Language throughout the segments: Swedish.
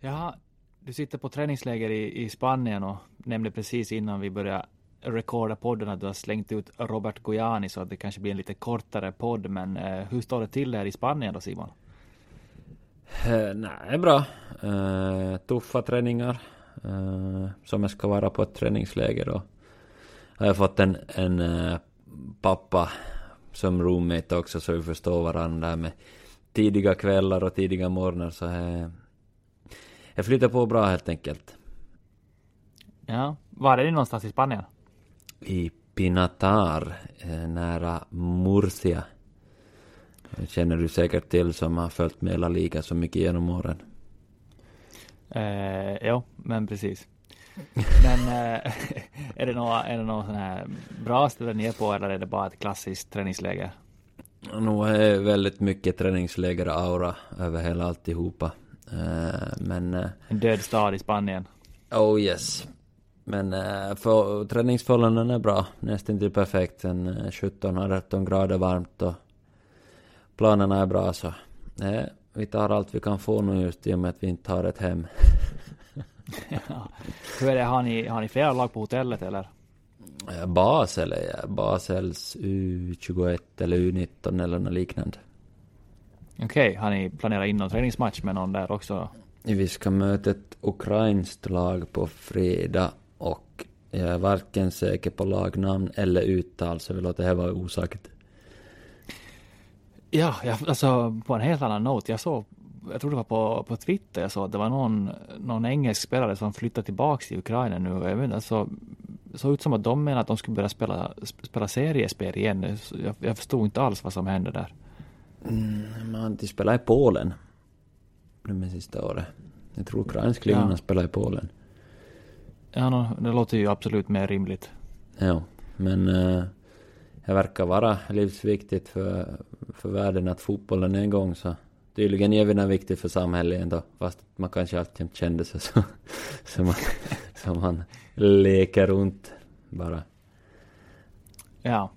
Ja, du sitter på träningsläger i, i Spanien och nämnde precis innan vi började rekorda podden att du har slängt ut Robert Gojani så att det kanske blir en lite kortare podd. Men eh, hur står det till där i Spanien då Simon? Eh, nej, bra. Eh, tuffa träningar. Eh, som jag ska vara på ett träningsläger och jag har fått en, en eh, pappa som roommate också så vi förstår varandra med tidiga kvällar och tidiga morgnar så eh, jag flyttar på bra helt enkelt. Ja, var är ni någonstans i Spanien? I Pinatar, eh, nära Murcia. Det känner du säkert till som har följt med La Liga så mycket genom åren. Eh, jo, men precis. Men eh, är det några, är det sådana här bra ställen ni är på eller är det bara ett klassiskt träningsläger? Nog är väldigt mycket träningsläger-aura över hela alltihopa. Eh, men... eh, En död stad i Spanien. Oh yes. Men eh, för, träningsförhållanden är bra. Nästan till perfekt. En eh, 17-18 grader varmt och planerna är bra så. Eh, vi tar allt vi kan få nu just i och med att vi inte har ett hem. Ja. Hur är det, har ni, har ni flera lag på hotellet eller? Eh, Basel är. Basels U21 eller U19 eller något liknande. Okej, har ni planerat in någon träningsmatch med någon där också? Vi ska möta ett ukrainskt lag på fredag och jag är varken säker på lagnamn eller uttal så vi låter det här vara osagt. Ja, jag, alltså på en helt annan not. Jag såg, jag tror det var på, på Twitter jag såg att det var någon, någon engelsk spelare som flyttat tillbaks till Ukraina nu. Jag vet alltså, såg ut som att de menade att de skulle börja spela, spela seriespel igen. Jag, jag förstod inte alls vad som hände där. Mm, man de spelar i Polen. Det med sista året. Jag tror ukrainsk ligan Ja. spelar i Polen. Ja, no, det låter ju absolut mer rimligt. Ja, men eh, det verkar vara livsviktigt för, för världen att fotbollen är igång så tydligen är den viktig för samhället ändå fast man kanske alltid kände sig så som man, som man leker runt bara. Ja.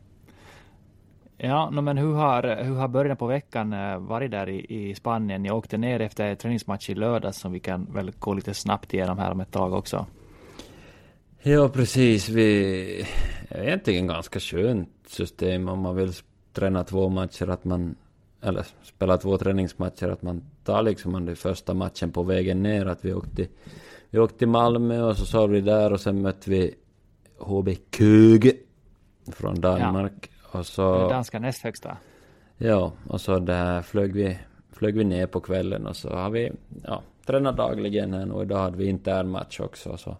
Ja, no, men hur har, hur har början på veckan eh, varit där i, i Spanien? Jag åkte ner efter träningsmatch i lördags som vi kan väl gå lite snabbt igenom här om ett tag också. Ja, precis. Vi är egentligen ganska skönt system om man vill träna två matcher att man eller spela två träningsmatcher att man tar liksom den första matchen på vägen ner. Att vi åkte vi åkte till Malmö och så såg vi där och sen mötte vi HB Köge från Danmark. Och så Den danska näst högsta. Ja, och så där flög vi, flög vi ner på kvällen och så har vi, ja, tränat dagligen här nu. Och idag hade vi intern match också så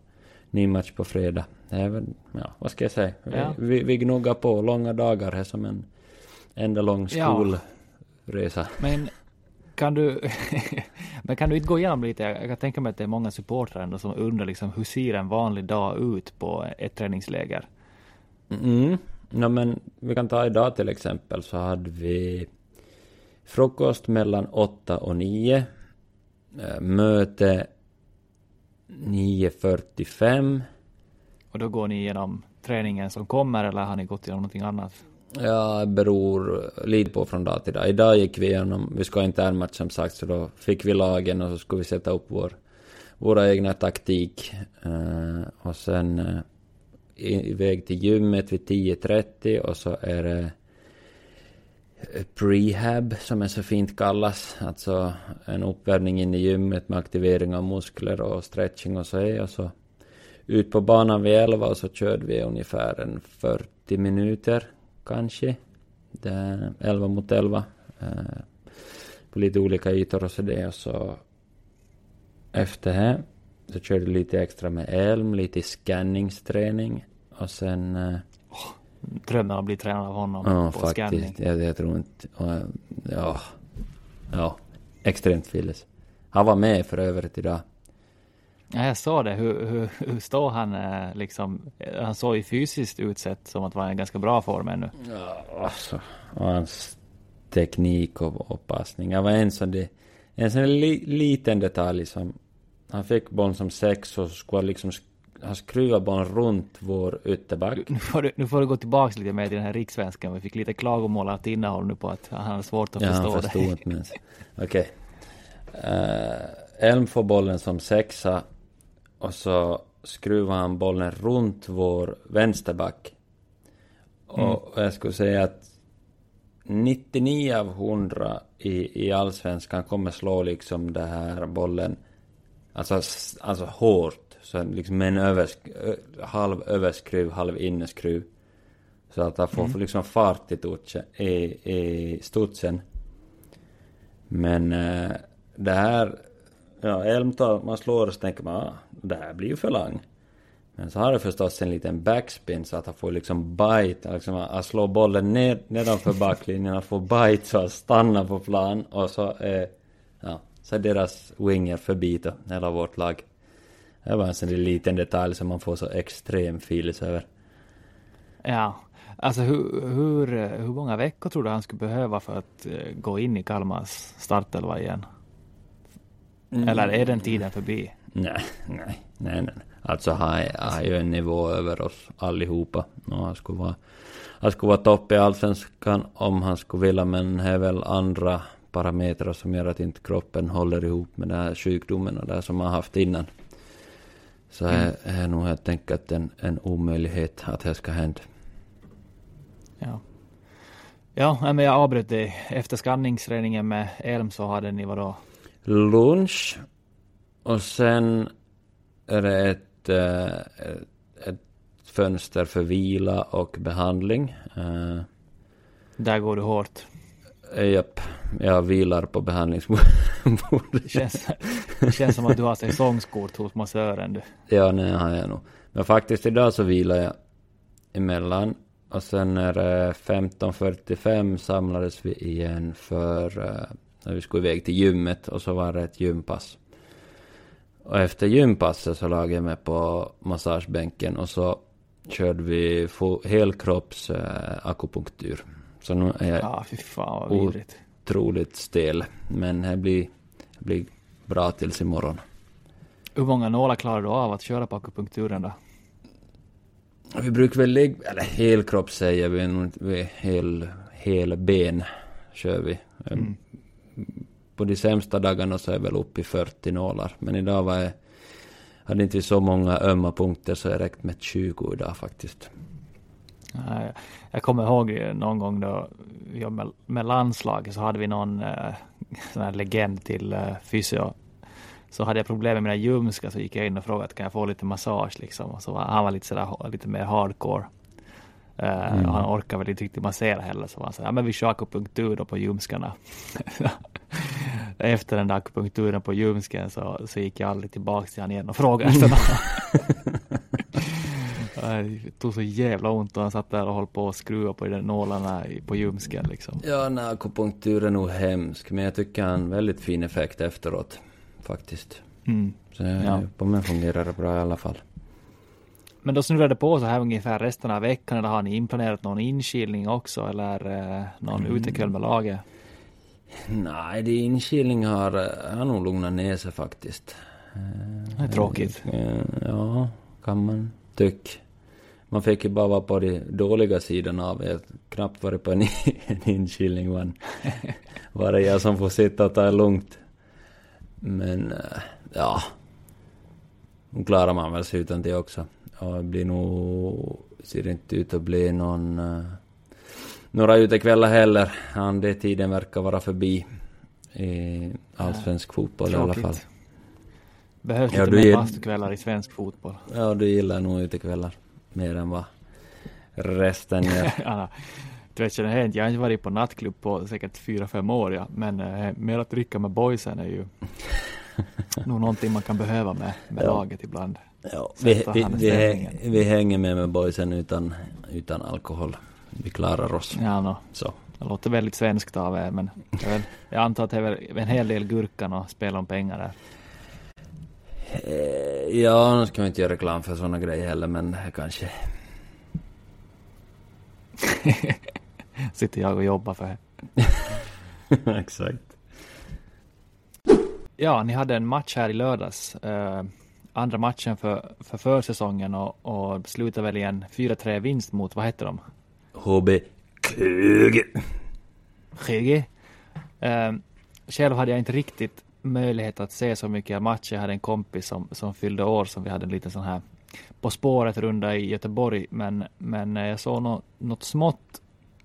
ny match på fredag. Det är väl, ja, vad ska jag säga? Vi, Ja. vi, vi gnuggar på långa dagar här som en enda lång Ja. skolresa. Men kan du, men kan du inte gå igenom lite, jag kan tänka mig att det är många supportrar ändå som undrar liksom hur ser en vanlig dag ut på ett träningsläger? Mm. No, men vi kan ta idag till exempel så hade vi frukost mellan 8 och 9. Eh, möte 9.45. Och då går ni igenom träningen som kommer eller har ni gått igenom någonting annat? Ja, det beror lite på från dag till dag. Idag gick vi igenom, vi ska ha internmatch som sagt, så då fick vi lagen och så skulle vi sätta upp vår, våra egna taktik. Uh, och sen uh, iväg till gymmet vid 10.30 och så är det Eh, prehab som är så fint kallas. Alltså en uppvärmning in i gymmet med aktivering av muskler och stretching och så. Och så ut på banan vid 11 och så körde vi ungefär en 40 minuter kanske. Det 11 mot 11. Eh, på lite olika ytor och så det. Och så efter det så körde vi lite extra med elm, lite scanningsträning. Och sen... Eh, Drömmen att bli tränad av honom ja, på faktiskt. scanning. Jag, jag tror inte... Ja. Ja. Extremt Phyllis. Han var med för övrigt idag. Ja, jag såg det. Hur, hur, hur står han eh, liksom? Han såg ju fysiskt utsett som att vara i ganska bra form ännu. Ja, alltså. Och hans teknik och, och passning. Det var en sån, det, en sån li, liten detalj som... Han fick bollen som sex och skulle liksom han skruvat bollen runt vår ytterback. Nu får, du, nu får du gå tillbaka lite mer till den här rikssvenskan. Vi fick lite klagomål av innehåll nu på att han har svårt att ja, förstå han förstod inte minst. Okej. Okay. Uh, Elm får bollen som sexa och så skruvar han bollen runt vår vänsterback. Mm. Och jag skulle säga att 99 av 100 i, i allsvenskan kommer slå liksom den här bollen alltså, alltså hårt. Så liksom en översk halv överskruv, halv inneskruv. Så att han får mm. liksom fart i, tutsen, i, i studsen. Men äh, det här Ja, Elmtal, man slår och så tänker man, ah, det här blir ju för lång. Men så har det förstås en liten backspin så att han får liksom bite, liksom han slår bollen ned, nedanför backlinjen, han får bite så han stannar på plan och så är, ja, så är deras winger förbi då, hela vårt lag. Det var en sån liten detalj som man får så extrem feeling över. Ja, alltså hur, hur, hur många veckor tror du han skulle behöva för att uh, gå in i Kalmars startelva igen? Mm. Eller är den tiden förbi? Nej, nej, nej, nej. Alltså han har ju en nivå över oss allihopa. Och han skulle vara, han skulle vara topp i allsvenskan om han skulle vilja, men det är väl andra parametrar som gör att inte kroppen håller ihop med den här sjukdomen och det som han haft innan. Så är, är nog helt enkelt en, en omöjlighet att det ska hända. Ja. Ja, men jag avbröt dig. Efter skanningsträningen med Elm så hade ni vadå? lunch och sen är det ett, äh, ett fönster för vila och behandling. Äh, Där går du hårt. Japp, jag vilar på behandlingsbordet. Det känns, det känns som att du har säsongskort hos massören du. Ja, nej har jag nog. Men faktiskt idag så vilar jag emellan. Och sen är det 15.45 samlades vi igen för uh, när vi skulle iväg till gymmet och så var det ett gympass. Och efter gympasset så lagade jag mig på massagebänken och så körde vi helkropps äh, akupunktur. Så nu är jag ah, fy fan vad otroligt stel. Men det blir, det blir bra tills imorgon. Hur många nålar klarar du av att köra på akupunkturen då? Vi brukar väl lägga, eller helkropp säger vi, vi hel, hel ben kör vi. Mm på de sämsta dagarna så är jag väl uppe i 40 nålar. Men idag var jag, hade inte vi så många ömma punkter så jag räckt med 20 idag faktiskt. Jag kommer ihåg någon gång då vi med, landslaget så hade vi någon eh, sån här legend till eh, fysio. Så hade jag problem med mina ljumskar så gick jag in och frågade kan jag få lite massage liksom. Och så var, han var lite sådär lite mer hardcore. Uh, mm. Han orkar väl inte riktigt massera heller så han sa, ja men vi kör akupunktur då på ljumskarna. Efter den där akupunkturen på ljumsken så, så gick jag aldrig tillbaka till honom igen och frågade efter något. Det tog så jävla ont och han satt där och höll på att skruva på de nålarna på ljumsken liksom. Ja, nej, akupunktur är nog hemsk, men jag tycker han väldigt fin effekt efteråt. Faktiskt. Mm. Så ja. på mig fungerar det bra i alla fall. Men då snurrar det på så här ungefär resten av veckan eller har ni inplanerat någon inkilning också eller eh, någon mm. utekväll med laget? Nej, det inkilning har, har nog lugnat ner sig faktiskt. Det är tråkigt. Eh, ja, kan man tycka. Man fick ju bara vara på de dåliga sidorna av det. Knappt varit på en, en inkilning. Man. Var det jag som får sitta och ta det lugnt. Men eh, ja, nu klarar man väl sig utan det också. Och det blir nog, ser inte ut att bli någon, uh, några utekvällar heller. Den tiden verkar vara förbi i allsvensk fotboll Tråkigt. i alla fall. Behövs ja, lite mer bastukvällar i svensk fotboll. Ja, du gillar nog utekvällar mer än vad resten gör. ja, du vet, jag har inte varit på nattklubb på säkert fyra, fem år, ja. men eh, mer att dricka med boysen är ju nog någonting man kan behöva med, med ja. laget ibland. Ja, vi, vi, vi, vi, hänger med med boysen utan, utan alkohol. Vi klarar oss. Ja, no. Så. Det låter väldigt svenskt av er, men jag, antar att det är en hel del gurkan och spela om pengar där. Eh, ja, nu ska vi inte göra reklam för sådana grejer heller, men kanske. Sitter jag och jobbar för Exakt. Ja, ni hade en match här i lördags. Uh, andra matchen för, för försäsongen och, och slutade väl i en 4-3 vinst mot, vad heter de? HB Köge. Köge. Uh, själv hade jag inte riktigt möjlighet att se så mycket matcher. Jag hade en kompis som, som fyllde år som vi hade en liten sån här På spåret-runda i Göteborg. Men, men jag såg något, något smått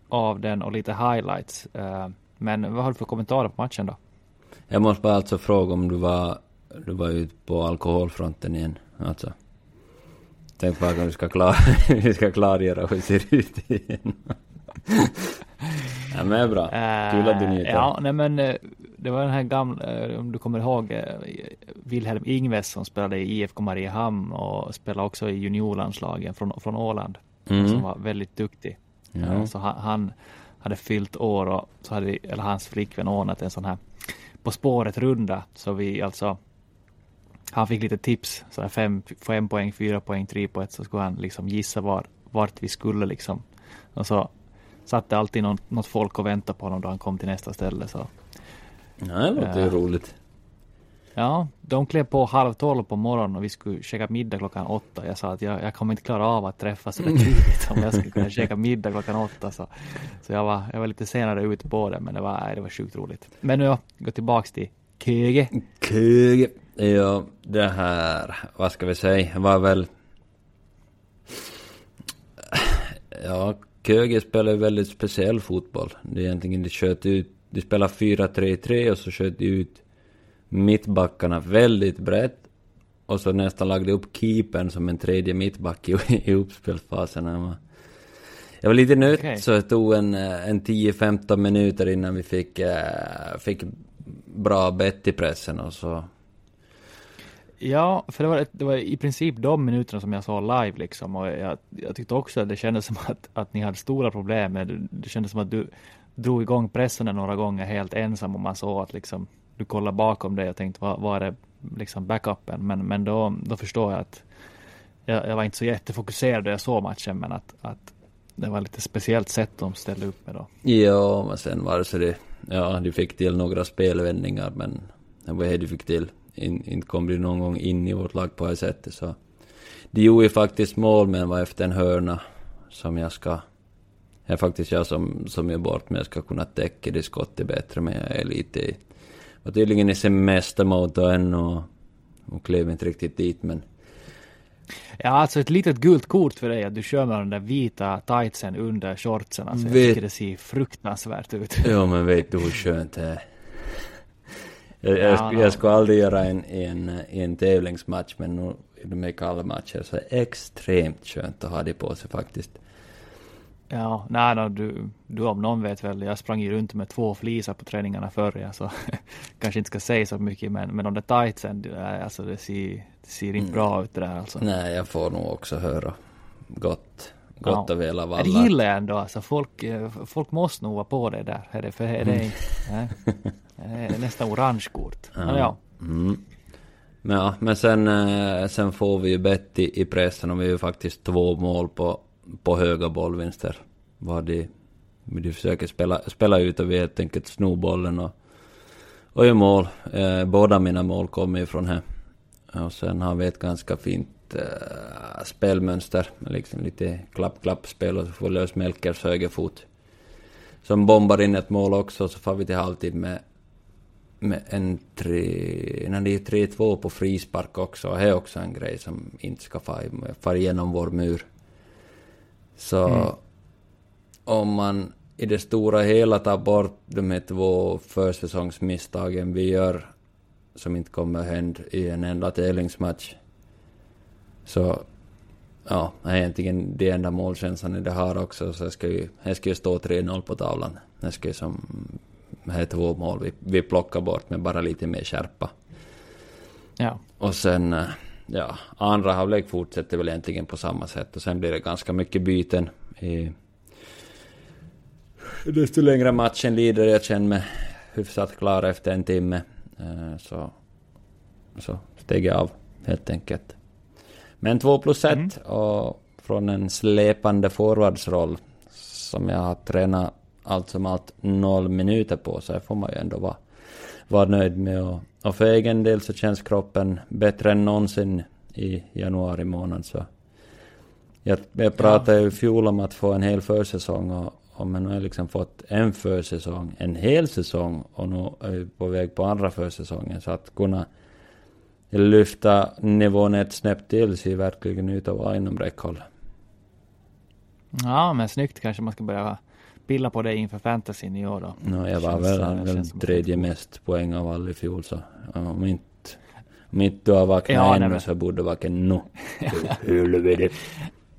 av den och lite highlights. Uh, men vad har du för kommentarer på matchen då? Jag måste bara alltså fråga om du var, du var ute på alkoholfronten igen. Alltså. Tänk bara om vi ska, klar, vi ska klargöra hur det ser ut igen. ja men bra. Kul att du njuter. Ja, nej men eh, det var den här gamla, eh, om du kommer ihåg, Wilhelm Ingves som spelade i IFK Mariehamn och spelade också i juniorlandslagen från, från Åland. Mm. Som var väldigt duktig. Ja. Så han, han, hade fyllt år och så hade, eller hans flickvän ordnat en sån här På spåret-runda. Så vi alltså han fick lite tips, så här fem, fem poäng, fyra poäng, tre poäng, så skulle han liksom gissa var, vart vi skulle liksom. Och så satt det alltid någon, något folk och väntade på honom då han kom till nästa ställe. Så. Ja, det låter ju uh, roligt. Ja, de klev på halv tolv på morgonen och vi skulle käka middag klockan åtta. Jag sa att jag, jag kommer inte klara av att träffas så tidigt om jag skulle kunna käka middag klockan åtta. Så, så jag, var, jag var lite senare ute på det, men det var, det var sjukt roligt. Men nu gå tillbaks till Köge. Köge. Ja, det här, vad ska vi säga, var väl... Ja, Köge spelar ju väldigt speciell fotboll. Det är egentligen, de sköt ut, de spelar 4-3-3 och så sköt de ut mittbackarna väldigt brett. Och så nästan lagde upp keepern som en tredje mittback i, i uppspelsfasen. Jag var lite nöjd okay. så det tog en, en 10-15 minuter innan vi fick, äh, fick bra bett i pressen och så. Ja, för det var, det var i princip de minuterna som jag såg live liksom och jag, jag tyckte också att det kändes som att, att ni hade stora problem. Det kändes som att du drog igång pressen några gånger helt ensam och man såg att liksom du kollar bakom dig och tänkte vad, vad är det liksom backupen? Men, men då, då förstår jag att jag, jag var inte så jättefokuserad när jag såg matchen men att, att det var lite speciellt sätt de ställde upp med då. Ja, men sen var det så det, ja, de fick till några spelvändningar men vad är det de fick till. In, inte kom de någon gång in i vårt lag på det sättet så. De gjorde ju faktiskt mål men var efter en hörna som jag ska är faktiskt jag som, som gör bort men jag ska kunna täcka det skottet bättre men jag är lite i var tydligen i semestermode än och, och klev inte riktigt dit men Ja, alltså ett litet gult kort för dig att du kör med den där vita tightsen under shortsen. Alltså, vet... Jag tycker det ser fruktansvärt ut. Ja, men vet du hur skönt det är? Jag, jag, ja, jag skulle aldrig göra en, en, en tävlingsmatch, men nu i de kalla matcher så är det extremt skönt att ha det på sig faktiskt. Ja, nej då, du, du om någon vet väl, jag sprang ju runt med två flisar på träningarna förr, så kanske inte ska säga så mycket, men, men de där tightsen, alltså det ser, det ser inte mm. bra ut det där alltså. Nej, jag får nog också höra gott, gott Ja. och väl av Det alla. gillar jag ändå, alltså folk, eh, folk måste nog vara på det där. Är det, för är det, nej, det är nästan orange kort. Ja. Ja. Mm. Men, ja, men sen, eh, sen får vi ju bett i, i pressen och vi är ju faktiskt två mål på, på höga bollvinster. Vad de, de försöker spela, spela ut och vi helt enkelt snor bollen och, och gör mål. Eh, båda mina mål kommer ju från här. Och sen har vi ett ganska fint eh, spelmönster. Liksom lite klapp-klapp-spel och så får lös Melkers högerfot. Som bombar in ett mål också, så får vi till halvtid med med en tre, när det är 3-2 på frispark också, och det är också en grej som inte ska fara igenom vår mur. Så om man i det stora hela tar bort de här två försäsongsmisstagen vi gör, som inte kommer hända i en enda tävlingsmatch, så ja, egentligen det enda målkänslan i det här också, så det ska ju, det ska ju stå 3-0 på tavlan. Det ska ju som här är två mål vi, vi plockar bort med bara lite mer skärpa. ja. Och sen, eh, ja, andra halvlek fortsätter väl egentligen på samma sätt och sen blir det ganska mycket byten i... Desto längre matchen lider, jag känner mig hyfsat klar efter en timme. Eh, Så, så steg jag av helt enkelt. Men två plus ett och från en släpande forwardsroll som jag har tränat allt som allt noll minuter på så här får man ju ändå vara, vara nöjd med. Och, och för egen del så känns kroppen bättre än någonsin i januari månad. Så jag, jag pratade ju i fjol om att få en hel försäsong och, och men nu har jag liksom fått en försäsong, en hel säsong och nu är vi på väg på andra försäsongen. Så att kunna lyfta nivån ett snäpp till ser verkligen ut att vara inom räckhåll. ja, men snyggt kanske man ska börja pilla på det inför fantasyn i år då. No, jag var väl, som- tredje mest poäng av alla i fjol så om inte, om inte du har vaknat Ja, ännu så borde du vakna nu. Helvete.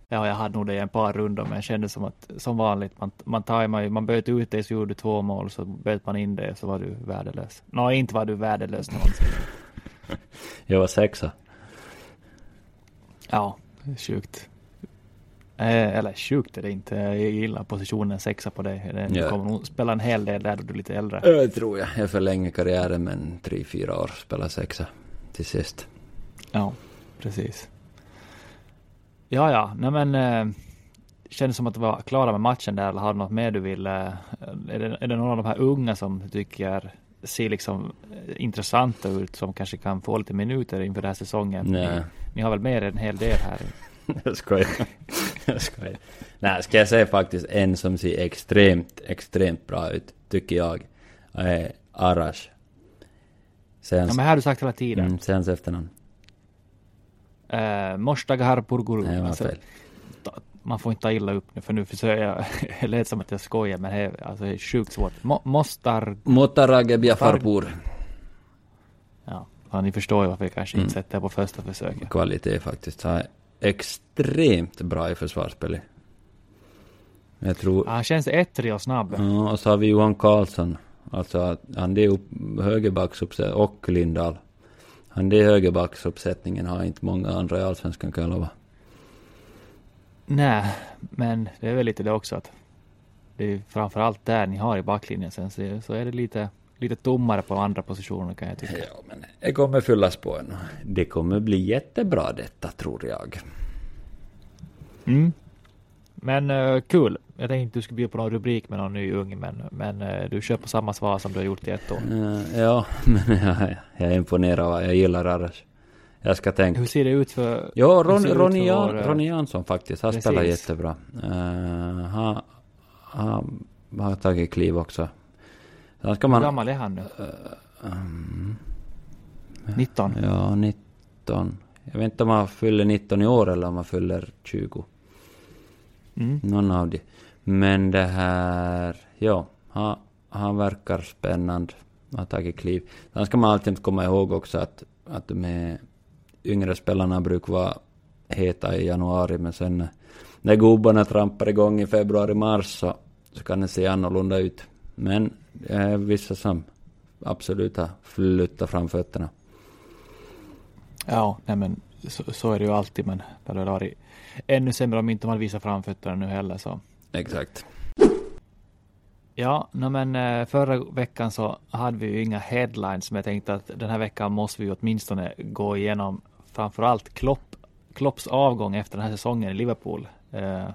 Ja, jag hade nog det i en par rundor, men jag kände som att som vanligt, man, man tajmar ju, man böt ut det så gjorde du två mål, så böt man in det så var du värdelös. Nå, inte var du värdelös någonsin. Jag var sexa. Ja, sjukt. Eh, eller sjukt är det inte. Jag gillar positionen sexa på dig. Du Ja. kommer nog spela en hel del där då du är lite äldre. Det tror jag. Jag förlänger karriären med en tre, fyra år. Spela sexa till sist. Ja, precis. Ja, ja, nej men eh, kändes som att du var klara med matchen där eller har du något mer du vill? Eh, är, det, är det någon av de här unga som du tycker ser liksom eh, intressanta ut som kanske kan få lite minuter inför den här säsongen? Ni, ni har väl med er en hel del här? jag skojar. jag skojar. Nej, ska jag säga faktiskt en som ser extremt, extremt bra ut, tycker jag. Är Arash. Sen, Ja, men här har du sagt hela tiden. mm, sen efternamn. Eh, Moshtagahar Purguru. Nej, det Alltså, fel. man får inte ta illa upp nu för nu försöker jag, det lät som att jag skojar men det alltså, det är sjukt svårt. Mo, Mostar, Motarage Biafarpur. ja, ni förstår ju varför jag kanske Mm. inte sätter på första försöket. Kvalitet faktiskt. Extremt bra i försvarsspelet. Jag tror... Han känns ettrig och snabb. Ja, och så har vi Johan Karlsson. Alltså han är upp, högerbacksuppsättning och Lindahl. Han är högerbacksuppsättningen har inte många andra i Allsvenskan kan jag lova. Nej, men det är väl lite det också att det är framförallt där ni har i backlinjen sen så, så är det lite, lite tommare på andra positioner kan jag tycka. Ja, men det kommer fyllas på ännu. Det kommer bli jättebra detta tror jag. Mm. Men uh, kul. Jag tänkte du skulle bjuda på någon rubrik med någon ny ung men, men eh, du kör på samma svar som du har gjort i ett år. Eh, ja, men jag, jag är imponerad. Jag gillar Arash. Jag ska tänka. Hur ser det ut för... Ja, Ron, Ronny, för Jan, vår, eh, Ronny Jansson faktiskt. Han Precis. spelar jättebra. Uh, han, han har tagit kliv också. Sen ska Hur man... gammal är han nu? Um, 19? ja, 19. Jag vet inte om han fyller 19 i år eller om han fyller 20. Mm. Någon av de. Men det här, ja, han, han verkar spännande. Han har tagit kliv. Sen ska man alltid komma ihåg också att, att de yngre spelarna brukar vara heta i januari, men sen när gubbarna trampar igång i februari-mars så, så kan det se annorlunda ut. Men det är vissa som absolut har flyttat fram fötterna. Ja, nej men så, så, är det ju alltid, men det hade varit ännu sämre om inte man visar framfötterna nu heller. Så. Exakt. Ja, no, men eh, förra veckan så hade vi ju inga headlines, men jag tänkte att den här veckan måste vi åtminstone gå igenom framförallt Klopp, Klopps avgång efter den här säsongen i Liverpool. Uh,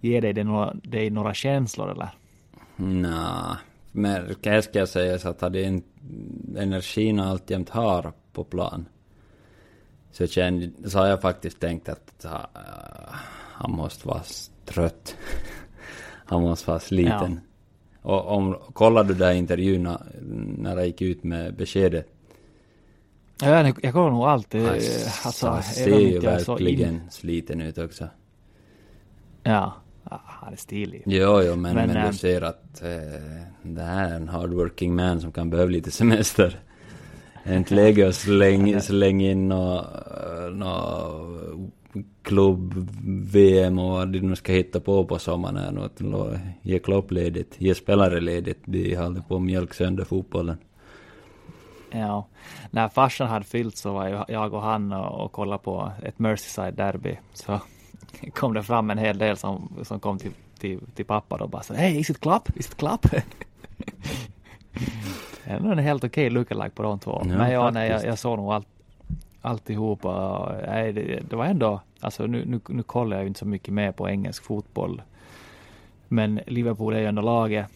ger dig det några, dig några känslor eller? Nej, men kan jag säga så att hade energin alltjämt har på plan så, kände, så har jag faktiskt tänkt att uh, han måste vara trött. han måste vara sliten. Ja. Och om, kollade du där intervjuerna när jag gick ut med beskedet? Ja, jag, kollar nog alltid. Alltså, han ser ju verkligen in... sliten ut också. Ja, han är stilig. Jo, jo, men, men, men du eh, ser att eh, det här är en hardworking man som kan behöva lite semester. Inte läge att slänga, slänga in något klubb-VM och vad de nu ska hitta på på sommaren. Och ge Klopp ledigt, ge spelare ledigt. De håller på att mjölka sönder fotbollen. Ja, när farsan hade fyllt så var jag och han och, och kollade på ett Merseyside-derby. Så kom det fram en hel del som, som kom till, till, till pappa och bara så Hej, is it clap? Is it clap? Ändå en helt okej okay lookalike på de två. Ja, Men ja, nej, jag, jag såg nog allt, alltihopa. Nej, det, det var ändå, alltså nu, nu, nu kollar jag ju inte så mycket mer på engelsk fotboll. Men Liverpool är ju ändå laget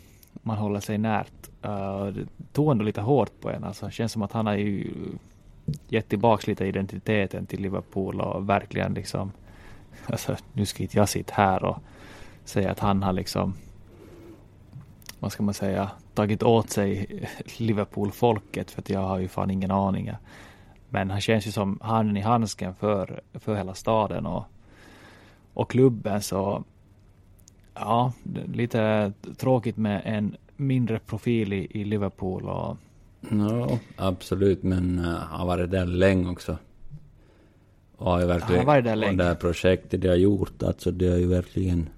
man håller sig närt. Uh, det tog ändå lite hårt på en. Alltså, det känns som att han har ju gett tillbaks lite identiteten till Liverpool och verkligen liksom, alltså, nu ska inte jag sitta här och säga att han har liksom, vad ska man säga, tagit åt sig Liverpool-folket för att jag har ju fan ingen aning. Men han känns ju som handen i handsken för, för hela staden och, och klubben så ja, lite tråkigt med en mindre profil i, i Liverpool och Ja, absolut, men eh, han har varit där länge också. Och har ju verkligen, han har varit där länge. Det här projektet de har gjort, alltså det har ju verkligen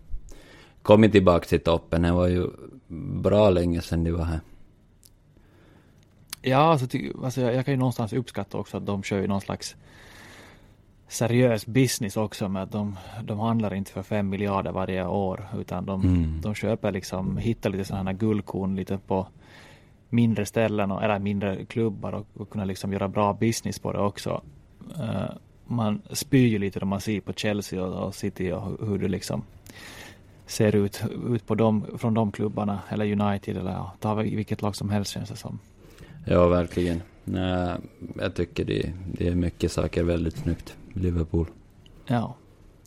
kommit tillbaka till toppen. Det var ju bra länge sedan de var här. Ja, alltså, alltså jag, jag, kan ju någonstans uppskatta också att de kör ju någon slags seriös business också med att de, de handlar inte för fem miljarder varje år utan de, mm. de köper liksom, hittar lite sådana här guldkorn lite på mindre ställen och, eller mindre klubbar och, och kunna liksom göra bra business på det också. Uh, man spyr ju lite när man ser på Chelsea och, och City och hur det liksom ser ut, ut på dem, från de klubbarna eller United eller ja, ta vilket lag som helst känns det som. Ja, verkligen. Nej, jag tycker det, det är mycket saker väldigt snyggt. Liverpool. Ja,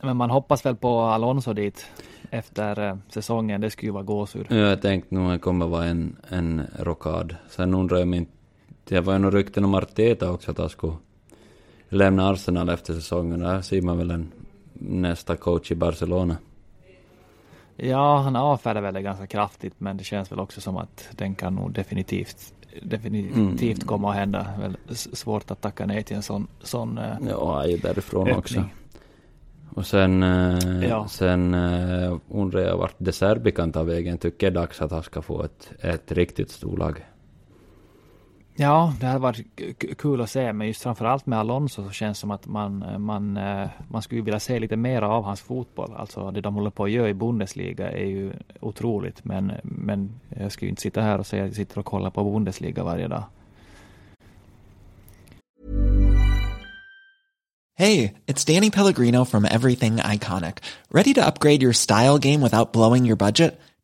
men man hoppas väl på Alonso dit efter eh, säsongen. Det skulle ju vara gåshud. Ja, jag tänkte nog det kommer vara en, en rockad. Sen undrar jag inte, det var ju nog rykten om Arteta också att han skulle lämna Arsenal efter säsongen. Där ser man väl en nästa coach i Barcelona. Ja, han avfärdar väl det ganska kraftigt, men det känns väl också som att den kan nog definitivt definitivt mm. komma att hända. Väl svårt att tacka nej till en sån, sån eh, Ja, jag är därifrån öppning. också. Och sen, eh, ja. sen äh, undrar jag vart De Serbi kan ta vägen. Tycker är dags att han ska få ett, ett riktigt storlag. Ja, det hade varit kul att se, men just framförallt med Alonso så känns det som att man, eh, man, eh, man skulle vilja se lite mer av hans fotboll. Alltså det de håller på att göra i Bundesliga är ju otroligt, men, men jag skulle inte sitta här och säga att jag sitter och kollar på Bundesliga varje dag. Hej, det är Danny Pellegrino from Everything Iconic. Ready to upgrade your style game without blowing your budget?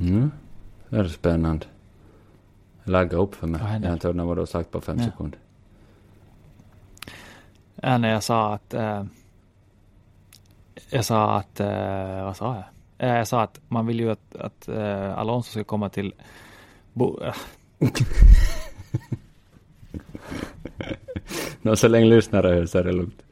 Mm. Det är spännande. Lagga upp för mig. Jag inte hört vad du har sagt på fem Ja. sekunder. Ja, när jag sa att... Eh, jag sa att... Eh, vad sa jag? Eh, jag sa att man vill ju att, att eh, Alonso ska komma till... Bo, Nå, så länge lyssnare hör så är det lugnt.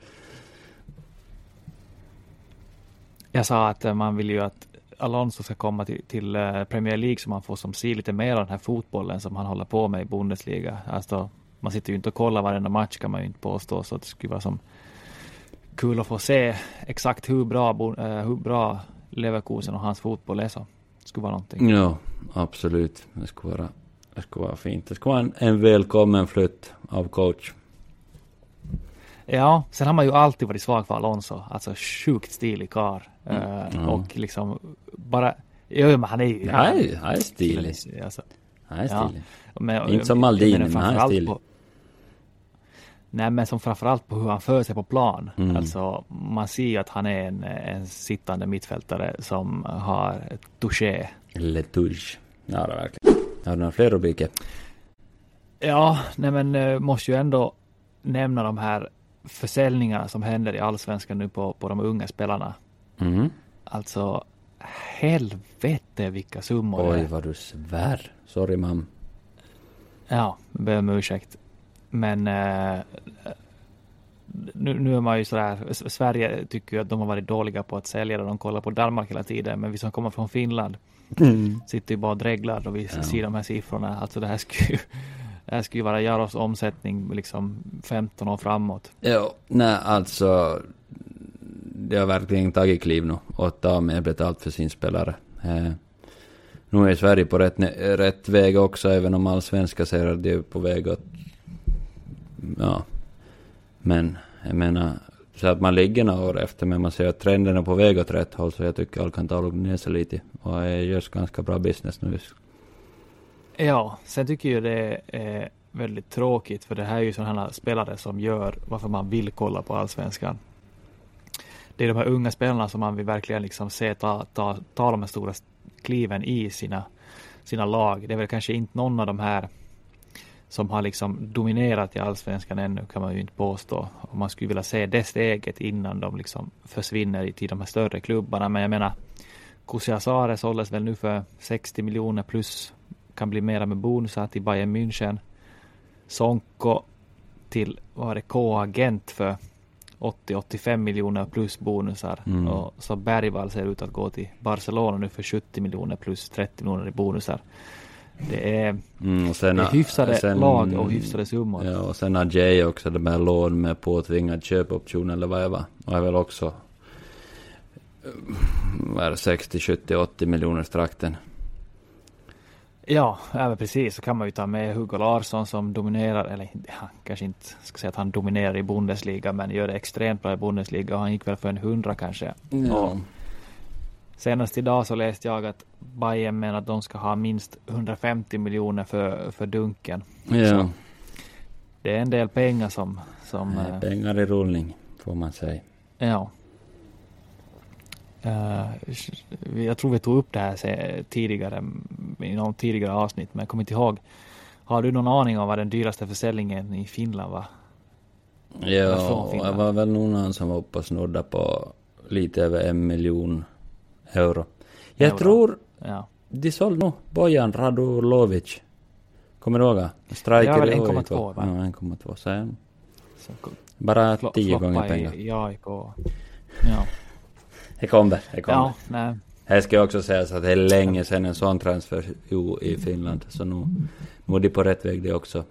jag sa att eh, man vill ju att Alonso ska komma till, till eh, Premier League så man får som se lite mer av den här fotbollen som han håller på med i Bundesliga. Alltså, man sitter ju inte och kollar varenda match kan man ju inte påstå så det skulle vara som kul att få se exakt hur bra, eh, hur bra Leverkusen och hans fotboll är så. Det skulle vara någonting. Ja, absolut. Det skulle vara, det skulle vara fint. Det skulle vara en, en välkommen flytt av coach. Ja, sen har man ju alltid varit svag för Alonso. Alltså sjukt stilig karl. Mm, ja. Och liksom bara... Jo, men han är ju... Nej, han är stilig. Alltså, Han är Ja. stilig. men, Inte som Maldini, men han är stilig. på- Nej, men som framförallt på hur han för sig på plan. Mm. Alltså, man ser ju att han är en, en sittande mittfältare som har touché. Letouche. Ja, det verkligen. Har du några fler rubriker? Ja, nej men eh, måste ju ändå nämna de här försäljningarna som händer i allsvenskan nu på, på de unga spelarna. Mm. Alltså, helvete vilka summor det Oj, är. vad du svär. Sorry, mam. Ja, ber om ursäkt. Men eh, nu, nu är man ju sådär, Sverige tycker ju att de har varit dåliga på att sälja det. De kollar på Danmark hela tiden. Men vi som kommer från Finland sitter ju bara och dreglar och vi Ja. ser de här siffrorna. Alltså det här skulle det här skulle ju vara Jaros omsättning liksom 15 år framåt. Ja, nej alltså. Det har verkligen tagit kliv nu och ta mer betalt för sin spelare. Eh, nu är Sverige på rätt, rätt väg också, även om allsvenska ser att de är på väg att... Ja. Men, jag menar, så att man ligger några år efter, men man ser att trenden är på väg åt rätt håll, så jag tycker Alcantara lugnar ner sig lite. Och det görs ganska bra business nu. Ja, sen tycker jag det är väldigt tråkigt för det här är ju sådana här spelare som gör varför man vill kolla på allsvenskan. Det är de här unga spelarna som man vill verkligen liksom se ta, ta, ta de här stora kliven i sina, sina lag. Det är väl kanske inte någon av de här som har liksom dominerat i allsvenskan ännu kan man ju inte påstå. Och man skulle vilja se det steget innan de liksom försvinner till de här större klubbarna. Men jag menar, Kusiasare såldes väl nu för 60 miljoner plus kan bli mera med bonusar till Bayern München. Sonko till, vad var det, K-agent för 80-85 miljoner plus bonusar. Mm. Och så Bergvall ser ut att gå till Barcelona nu för 70 miljoner plus 30 miljoner i bonusar. Det är, Mm, sen, det är hyfsade sen- lag och hyfsade summor. Ja, och sen har Jay också det med lån med påtvingad köpoption eller vad det var. Och är väl också eh, vad är det, 60, 70, 80 miljoner trakten. Ja, även precis. Så kan man ju ta med Hugo Larsson som dominerar, eller han kanske inte ska säga att han dominerar i Bundesliga, men gör det extremt bra i Bundesliga och han gick väl för en hundra kanske. Och senast idag så läste jag att Bayern menar att de ska ha minst 150 miljoner för, för Dunken. ja. Så det är en del pengar som, som eh, pengar i rullning, får man säga. Ja. Eh, jag tror vi tog upp det här tidigare i någon tidigare avsnitt, men jag kommer inte ihåg. Har du någon aning om vad den dyraste försäljningen i Finland var? Ja, Finland. var väl någon som var uppe och snurrade på lite över en miljon euro. Jag Euro. tror Ja, de sålde nog Bojan Radulovic. Kommer du ihåg? Striker Ja, väl i 1,2 AIK. va? Ja, 1,2. Så är så bara tio gånger pengar. i AIK. Ja, Det kommer, det kommer. ja nej. Här ska jag också säga så att det är länge sedan en sån transfer jo, i Finland. Så nu, nu är de på rätt väg det också.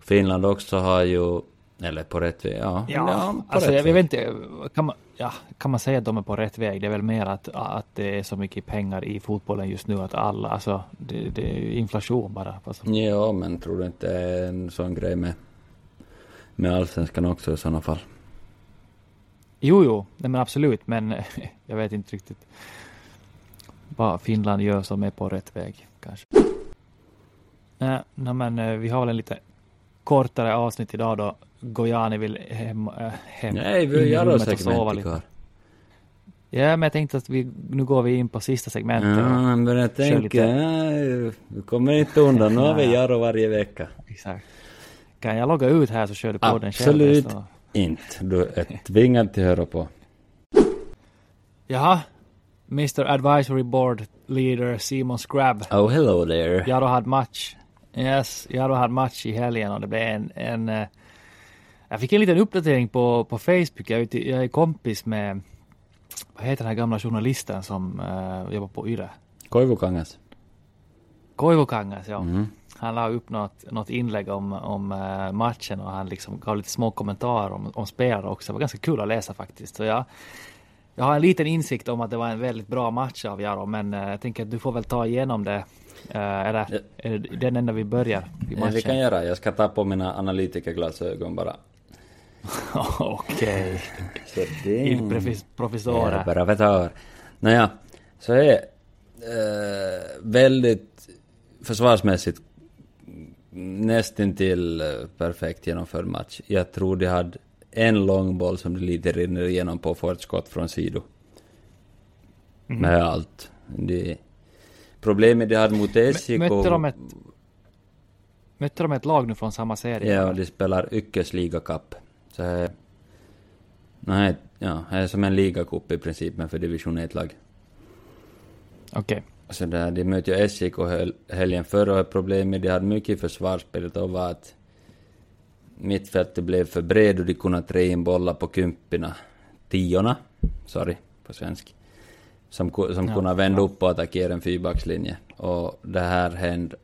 Finland också har ju, eller på rätt väg, ja. Ja, på alltså rätt jag, jag väg. vet inte, kan man, ja, kan man säga att de är på rätt väg? Det är väl mer att, att det är så mycket pengar i fotbollen just nu att alla, alltså det, det är inflation bara. Alltså, Ja, men tror du inte det är en sån grej med, med allsvenskan också i sådana fall? Jo, jo, nej, men absolut, men jag vet inte riktigt vad Finland gör som är på rätt väg kanske. Nej, nej, men eh, vi har väl en lite kortare avsnitt idag då Gojani vill hem, äh, hem Nej, vi i gör rummet och segment sova lite. kvar. Ja, men jag tänkte att vi, nu går vi in på sista segmentet. Ja, men jag tänker, nej, vi kommer inte undan. Nu har vi. Jaro varje vecka. Exakt. Kan jag logga ut här så kör du på den själv? Absolut inte. Du är tvingad till att höra på. Jaha. Mr Advisory Board Leader Simon Scrab. Oh, hello there. Jaro hade match. Yes, Jaro hade match i helgen och det blev en, en eh, jag fick en liten uppdatering på, på Facebook. Jag, jag är kompis med, vad heter den här gamla journalisten som uh, jobbar på Yle? Koivukangas. Koivu Kangas, ja. Mm. Han la upp något, något inlägg om, om eh, matchen och han liksom gav lite små kommentarer om, om spelare också. Det var ganska kul att läsa faktiskt. Så jag, jag har en liten insikt om att det var en väldigt bra match av Jaro, men eh, jag tänker att du får väl ta igenom det. Eh, eller är det den enda vi börjar i matchen? vi kan göra. Jag ska ta på mina analytikerglasögon bara. Okej. Det Il profes- professore. Nåja, så är eh, väldigt försvarsmässigt nästintill eh, perfekt genomförd match. Jag tror de hade en lång boll som det lite rinner igenom på för ett skott från sido. Mhm. Med allt. Det, problemet de hade mot SJK... Mötte de ett Mötte de ett lag nu från samma serie? Ja, de spelar Ykkösliga Cup. Så här, nej, ja, det är som en ligacup i princip, men för division 1-lag. Okej. Så där, de mötte ju SJK hel- helgen förra och problemet de hade mycket i försvarsspelet då var att mittfältet blev för bred och de kunde trä in bollar på kympina, tiorna, sorry, på svensk, som, som Ja, kunde vända ja. upp och attackera en fyrbackslinje. Och det här hände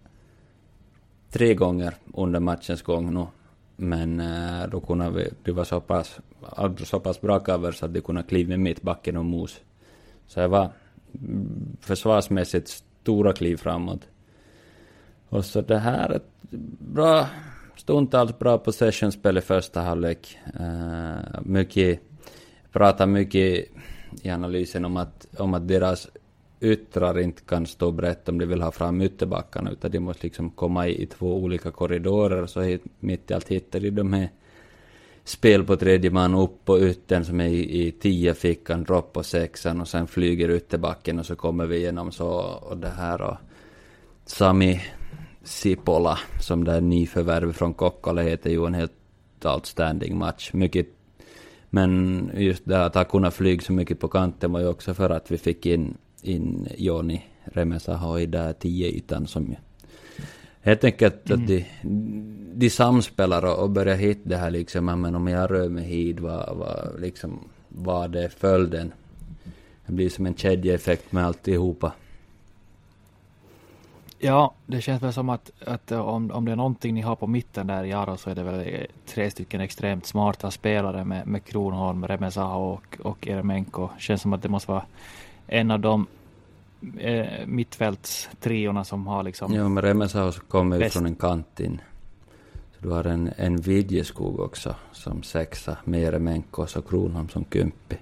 tre gånger under matchens gång nu. Men eh, då kunde vi, det var så pass, alltså så pass bra cover så att de kunde kliva med mittbacken och mos. Så det var försvarsmässigt stora kliv framåt. Och så det här är ett bra, stundtals bra possessionspel i första halvlek. Uh, mycket, pratar mycket i analysen om att, om att deras yttrar inte kan stå brett om de vill ha fram ytterbackarna utan de måste liksom komma i, i två olika korridorer så hit, mitt i allt hittar de de här spel på tredje man upp på yttern som är i, i tio fickan, dropp på sexan och sen flyger ytterbacken och så kommer vi igenom så och det här och Sami Sipola som det är nyförvärv från Kokkola heter ju en helt outstanding match. Mycket men just det att ha kunnat flyga så mycket på kanten var ju också för att vi fick in, in Joni Remesaho i där tio ytan som Helt enkelt att de, de samspelar och, och börjar hitta det här liksom, men om jag rör mig hit, vad, vad, liksom, vad är följden? Det blir som en kedjeeffekt med alltihopa. Ja, det känns väl som att, att eh, om, om det är någonting ni har på mitten där i Jaro så är det väl eh, tre stycken extremt smarta spelare med, med Kronholm, Remesaho och, och Eremenko. Känns som att det måste vara en av de eh, mittfältstriorna som har liksom... Ja, men Remesaho kommer ju från en kant in. Så du har en, en Vidjeskog också som sexa, med Eremenko och Kronholm som kympi.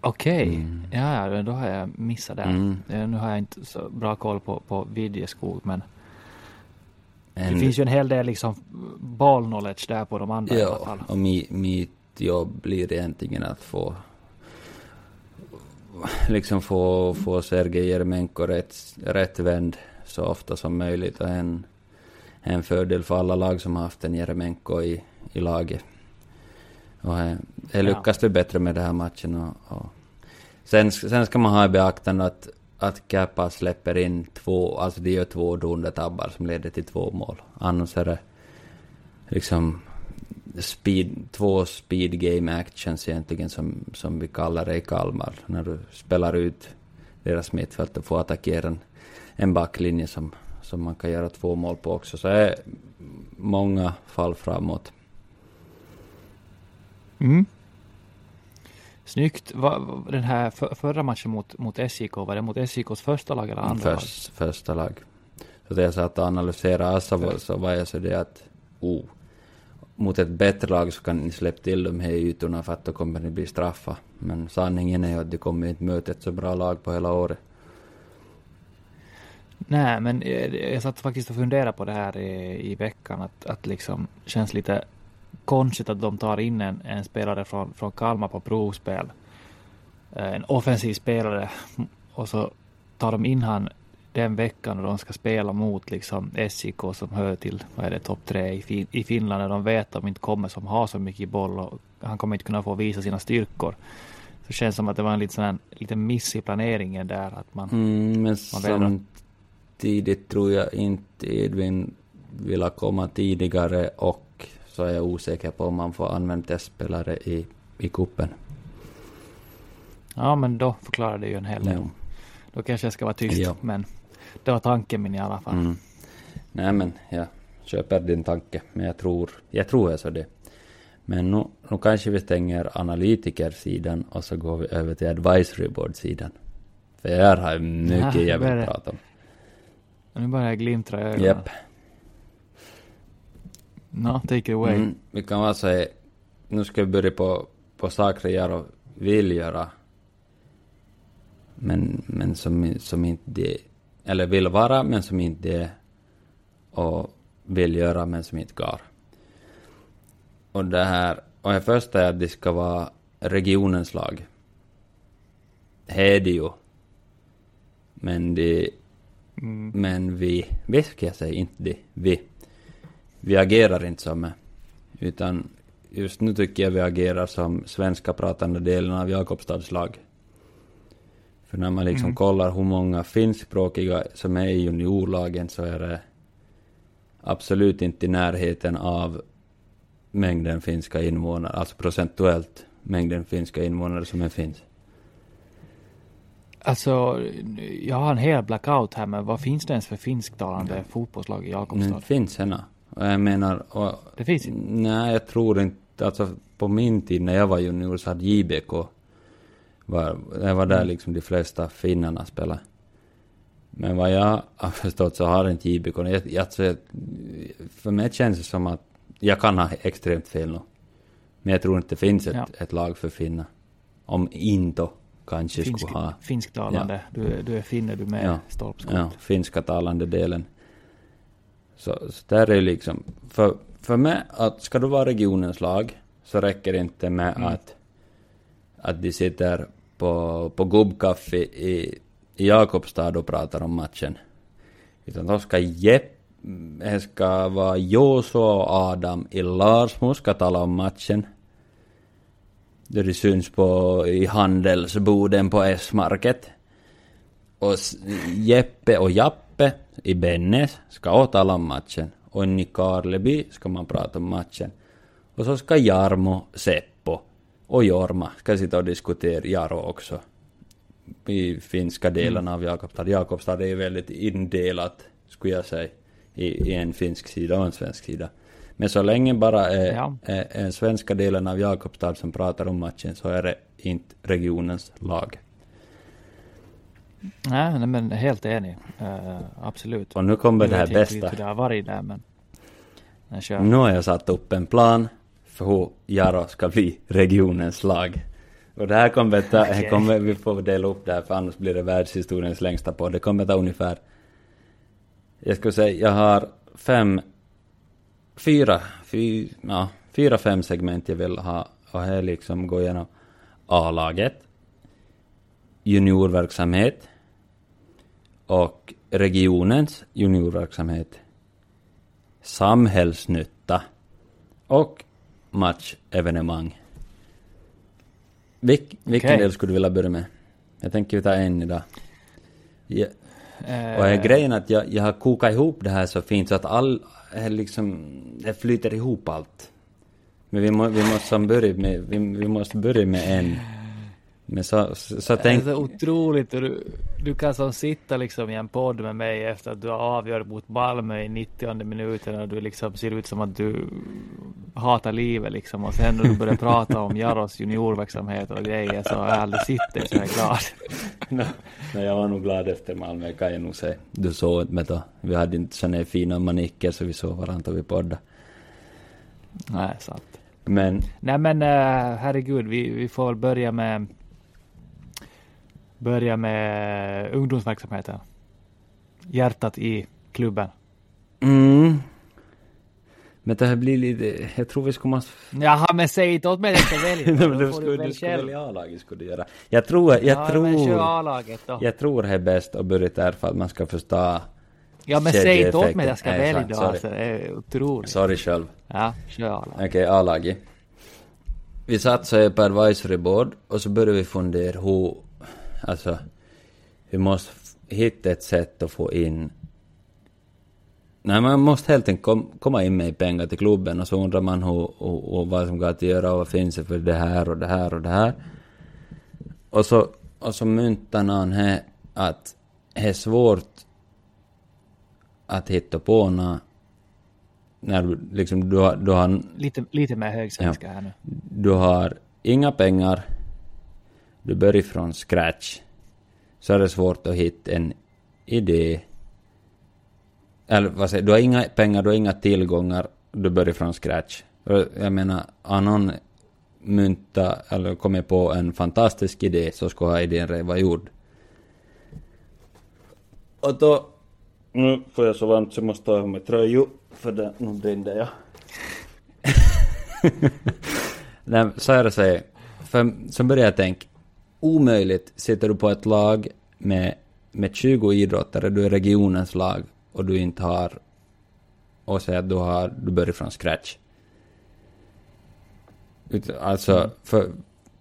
Okej, Mm. ja, ja, då har jag missat det. Mm. Eh, Nu har jag inte så bra koll på, på Vidjeskog, men En, det finns ju en hel del liksom ball knowledge där på de andra i alla Ja, fall. och mi, mitt jobb blir egentligen att få liksom få, få Sergej Jeremenko rätt, rätt vänd så ofta som möjligt och en, en fördel för alla lag som har haft en Jeremenko i, i laget. Och det, det lyckas vi bättre med den här matchen och, och sen, sen ska man ha i beaktande att att Kappa släpper in två, alltså de gör två dundertabbar som leder till två mål. Annars är det liksom speed, två speed game actions egentligen som, som vi kallar det i Kalmar. När du spelar ut deras mittfält och får attackera en, en backlinje som, som man kan göra två mål på också. Så det är många fall framåt. Mm. Snyggt. Va, den här för, förra matchen mot, mot SJK, var det mot SJKs första lag eller andra lag? Först, första lag. Så det jag satt och analyserade Assa så var jag så det att oh, mot ett bättre lag så kan ni släppa till de här ytorna för att då kommer ni bli straffa. Men sanningen är ju att de kommer inte möta ett så bra lag på hela året. Nej, men jag satt faktiskt och funderade på det här i, i veckan, att, att liksom känns lite konstigt att de tar in en, en spelare från, från Kalmar på provspel. Eh, en offensiv spelare och så tar de in han den veckan och de ska spela mot liksom SIK som hör till, vad är det, topp tre i, fin i Finland, när de vet att de inte kommer som har så mycket boll och han kommer inte kunna få visa sina styrkor. Så det känns som att det var en liten, sån liten miss i planeringen där. Att man, mm, men man samtidigt tror jag inte Edvin vill komma tidigare och så är jag osäker på om man får använda testspelare i, i kuppen. Ja, men då förklarar det ju en hel del. Ja. Då kanske jag ska vara tyst, ja. men det var tanken min i alla fall. Mm. Nej, men jag köper din tanke, men jag tror, jag tror alltså det. Men nu, nu kanske vi stänger analytikersidan och så går vi över till advisory board-sidan. För här har jag mycket ja, jag vill prata om. Nu börjar jag glimtra i ögonen. Japp. No, take it away. Mm, vi kan väl säga, nu ska vi börja på, på saker jag vill göra. Men, men som, som inte eller vill vara men som inte det och vill göra men som inte går. Och det här, och det första är att det ska vara regionens lag. Det är det ju. Men det, mm. men vi, vi ska jag säga, inte det, vi. Vi agerar inte som, utan just nu tycker jag vi agerar som svenska pratande delen av Jakobstads lag. För när man liksom mm. kollar hur många finskspråkiga som är i juniorlagen så är det absolut inte i närheten av mängden finska invånare, alltså procentuellt mängden finska invånare som är finns. Alltså, jag har en hel blackout här, men vad finns det ens för finsktalande ja. fotbollslag i Jakobstad? Det finns. Och jag menar... Och, det finns inte? Nej, jag tror inte, alltså på min tid när jag var junior så hade JBK var, det var där mm. liksom de flesta finnarna spelade. Men vad jag har förstått så har inte JBK, alltså, för mig känns det som att, jag kan ha extremt fel nu. Men jag tror inte det finns ett, ja. ett lag för finnar. Om inte kanske Finsk, skulle ha... Finsktalande, ja. du, du är finne, du med ja. stolpskott. Ja, finska talande delen. Så, så där är liksom, för, för mig, att ska du vara regionens lag, så räcker det inte med mm. att, att de sitter på, på gubbkaffe i, i Jakobstad och pratar om matchen. Utan då ska Jepp, det ska vara Joso och Adam i Larsmo ska tala om matchen. Då det syns på, i handelsboden på S-market. Och Jeppe och Jappe i Bennes ska också tala om matchen. Och i Karleby ska man prata om matchen. Och så ska Jarmo, sepp och Jorma ska sitta och diskutera Jaro också. I finska delen mm. av Jakobstad. Jakobstad är väldigt indelat, skulle jag säga, i, i en finsk sida och en svensk sida. Men så länge bara är, ja. är, är svenska delen av Jakobstad som pratar om matchen så är det inte regionens lag. Nej, men helt enig. Uh, absolut. Och nu kommer det här bästa. Det har varit där, men... Nu har jag satt upp en plan för hur Jaro ska bli regionens lag. Och det här kommer ta, okay. kommer, vi får dela upp det här för annars blir det världshistoriens längsta på. Det kommer ta ungefär, jag skulle säga, jag har fem, fyra, fy, ja, fyra, fem segment jag vill ha och här liksom gå igenom A-laget, juniorverksamhet och regionens juniorverksamhet, samhällsnytta och matchevenemang. Vilk, vilken okay. del skulle du vilja börja med? Jag tänker vi tar en idag. Ja. Uh, och är grejen att jag, jag har kokat ihop det här så fint så att all, liksom, det flyter ihop allt. Men vi, må, vi måste börja med, vi, vi måste börja med en. Men så, så, så tänk... Det är så otroligt du, du kan som sitta liksom i en podd med mig efter att du har avgjort mot Malmö i 90 minuten och du liksom ser ut som att du hatar livet liksom och sen när du börjar prata om Jaros juniorverksamhet och grejer så har jag aldrig sett dig så här glad. Nej, jag var nog glad efter Malmö kan jag nog säga. Du såg inte mig då. Vi hade inte sådana fina manicker så vi såg varandra vi poddade. Nej, sant. Men... Nej men uh, herregud, vi, vi får börja med börja med ungdomsverksamheten. hjärtat i klubben. Mm. Men det här blir lite, jag tror vi skulle måste... Jaha, men säg inte åt mig att jag ska välja. Du skulle, du välja A-laget skulle du göra. Jag tror, jag ja, men kör tror, A-laget då. jag tror det är bäst att börja där för att man ska förstå. Ja, men säg inte åt mig att jag ska välja då. Alltså, det är otroligt. Sorry själv. Ja, kör A-laget. Okej, A-laget. Vi här på advisory board och så började vi fundera hur, alltså, vi måste hitta ett sätt att få in Nej, man måste helt enkelt kom, komma in med pengar till klubben och så undrar man hur, hur, vad som går att göra och vad finns det för det här och det här och det här. Och så, och så myntar någon här att det är svårt att hitta på något när du liksom, du har, du har Lite, lite mer högsvenska här nu. du har inga pengar, du börjar från scratch, så är det svårt att hitta en idé. Eller vad säger du, har inga pengar, du har inga tillgångar, du börjar från scratch. Jag menar, har någon mynta eller kommit på en fantastisk idé så ska ha idén redan vara gjord. Och då... Nu får jag så varmt så jag måste ta av mig tröjor, för det, nu brinner jag. Nej, så är det här. För så börjar jag tänka, omöjligt sitter du på ett lag med, med 20 idrottare, du är regionens lag och du inte har, och säger att du har, du börjar från scratch. Alltså, för,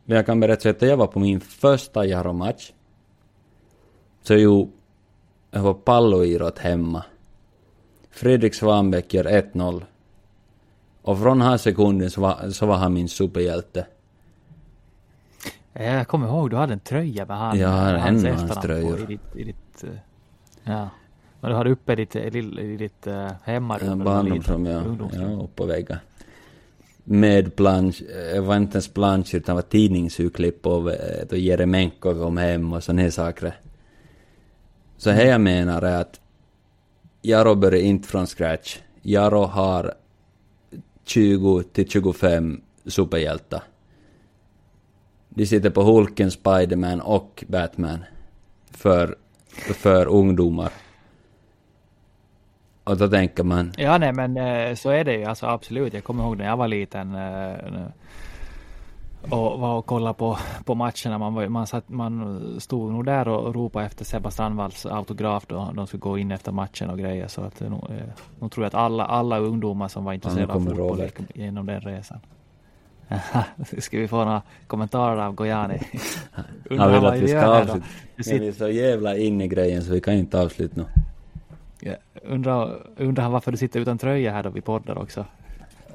jag kan berätta att jag var på min första Jaro-match. Så jo, jag var palloidrott hemma. Fredrik Svanbäck gör 1-0. Och från den här sekunden så var, så var han min superhjälte. Ja, Jag kommer ihåg, du hade en tröja med han, Ja, en av hans tröjor. I ditt, i ditt, eh, ja. Och du hade uppe i ditt, i ditt, uh, hemmarum. Ja, barndomsrum, ja. ja. upp på väggen. Med plansch, det var inte ens plansch utan det var tidningsurklipp av eh, då Jeremenko kom hem och såna här saker. Så här jag menar är att Jaro börjar inte från scratch. Jaro har 20 till 25 superhjältar. De sitter på Hulken, Spiderman och Batman. För, för ungdomar. Och då tänker man, Ja, nej men eh, så är det ju. Alltså absolut. Jag kommer ihåg när jag var liten. eh, och var och kollade på, på matcherna. Man, var, man, satt, man stod nog där och ropade efter Sebba Strandvalls autograf då de skulle gå in efter matchen och grejer. Så att nog, eh, nog tror jag att alla, alla ungdomar som var intresserade av fotboll gick genom den resan. Ska vi få några kommentarer av Gojani? han vill att vi ska avsluta. Vi är så jävla inne i grejen så vi kan inte avsluta nu. Ja, Undrar, undrar varför du sitter utan tröja här då vi poddar också.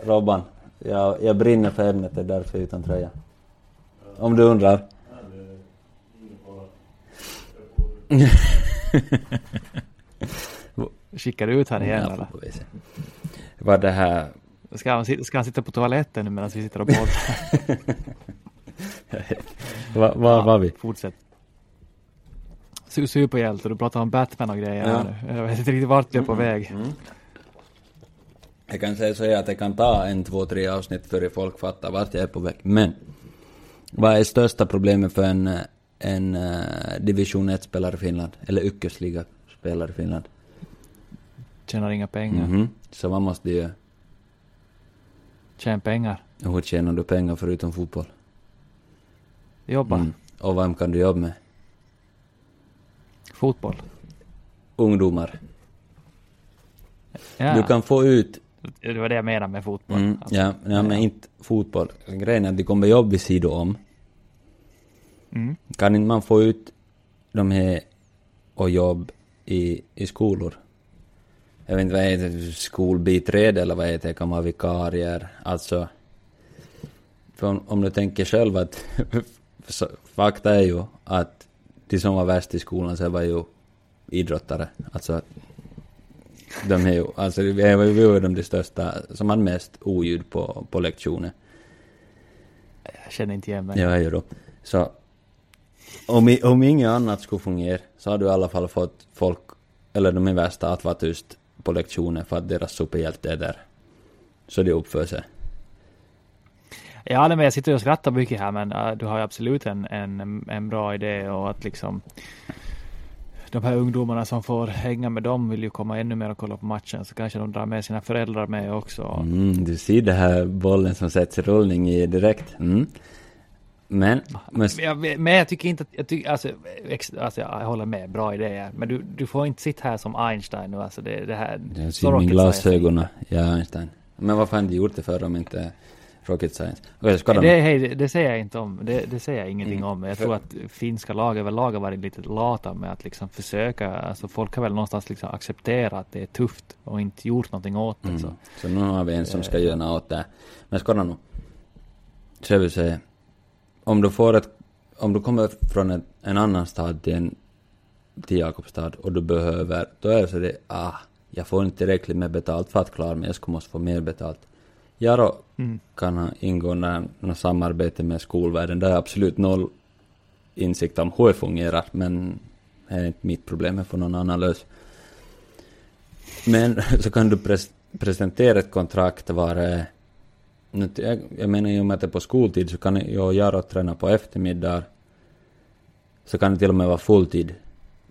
Robban, jag, jag brinner för ämnet, det är därför jag är utan tröja. Om du undrar. Skickar du ut han igen Ja, eller? Vad det här... Ska han, ska han sitta på toaletten nu medan vi sitter och poddar? Vad vad var vi? Fortsätt. Su- Superhjälte, du pratar om Batman och grejer Ja. nu. Jag vet inte riktigt vart du är på väg. Jag kan säga så här att det kan ta en, två, tre avsnitt före folk fattar vart jag är på väg. Men, vad är största problemet för en, en uh, division 1-spelare i Finland? Eller yrkesliga-spelare i Finland? Tjänar inga pengar. Mhm. Så vad måste du göra? Tjäna pengar. Och Hur tjänar du pengar förutom fotboll? Jobba. Mm. Och vem kan du jobba med? Fotboll. Ungdomar. Ja, Du kan få ut det var det jag menade med fotboll. Mm, Alltså. ja, ja, men inte fotboll. Grejen är att det kommer jobb vid sidan om. Mm. Kan inte man få ut de här och jobb i, i skolor? Jag vet inte vad heter skolbiträde eller vad heter det, kan vara vikarier. Alltså, om, om du tänker själv att fakta är ju att de som var värst i skolan så var ju idrottare. Alltså, de är ju, alltså vi är ju de, de största som hade mest oljud på, på lektioner. Jag känner inte igen mig. Ja, ju då. Så om, om inget annat skulle fungera så har du i alla fall fått folk, eller de är värsta, att vara tyst på lektioner för att deras superhjälte är där. Så de uppför sig. Ja, men jag sitter och skrattar mycket här, men äh, du har ju absolut en, en, en bra idé och att liksom de här ungdomarna som får hänga med dem vill ju komma ännu mer och kolla på matchen, så kanske de drar med sina föräldrar med också. Mm, du ser det här bollen som sätts i rullning i direkt. Mm. Men, men... Jag, men jag tycker inte att, jag tycker, alltså, alltså jag håller med, bra idéer. Men du, du får inte sitta här som Einstein nu, alltså det, det här. Jag ser min glasögon, ja Einstein. Men varför har inte gjort det för om inte rocket science? Okay, ska det, hej, det säger jag inte om, det, det säger jag ingenting mm. om. Jag tror att finska lag överlag har varit lite lata med att liksom försöka, alltså folk har väl någonstans liksom accepterat att det är tufft och inte gjort någonting åt det. Mm. Så. så nu har vi en som ska göra något åt det. Men skåda nu. Så vill säga om du får ett, om du kommer från ett, en annan stad till en, till Jakobstad och du behöver, då är det så det, ah, jag får inte tillräckligt med betalt för att klara mig, jag skulle måste få mer betalt. Jaro mm. kan ha ingående något samarbete med skolvärlden, där är absolut noll insikt om hur det fungerar, men det är inte mitt problem, det får någon annan lösa. Men så kan du pres presentera ett kontrakt var jag, jag menar i och med att det är på skoltid så kan jag och Jaro träna på eftermiddagar. Så kan det till och med vara fulltid.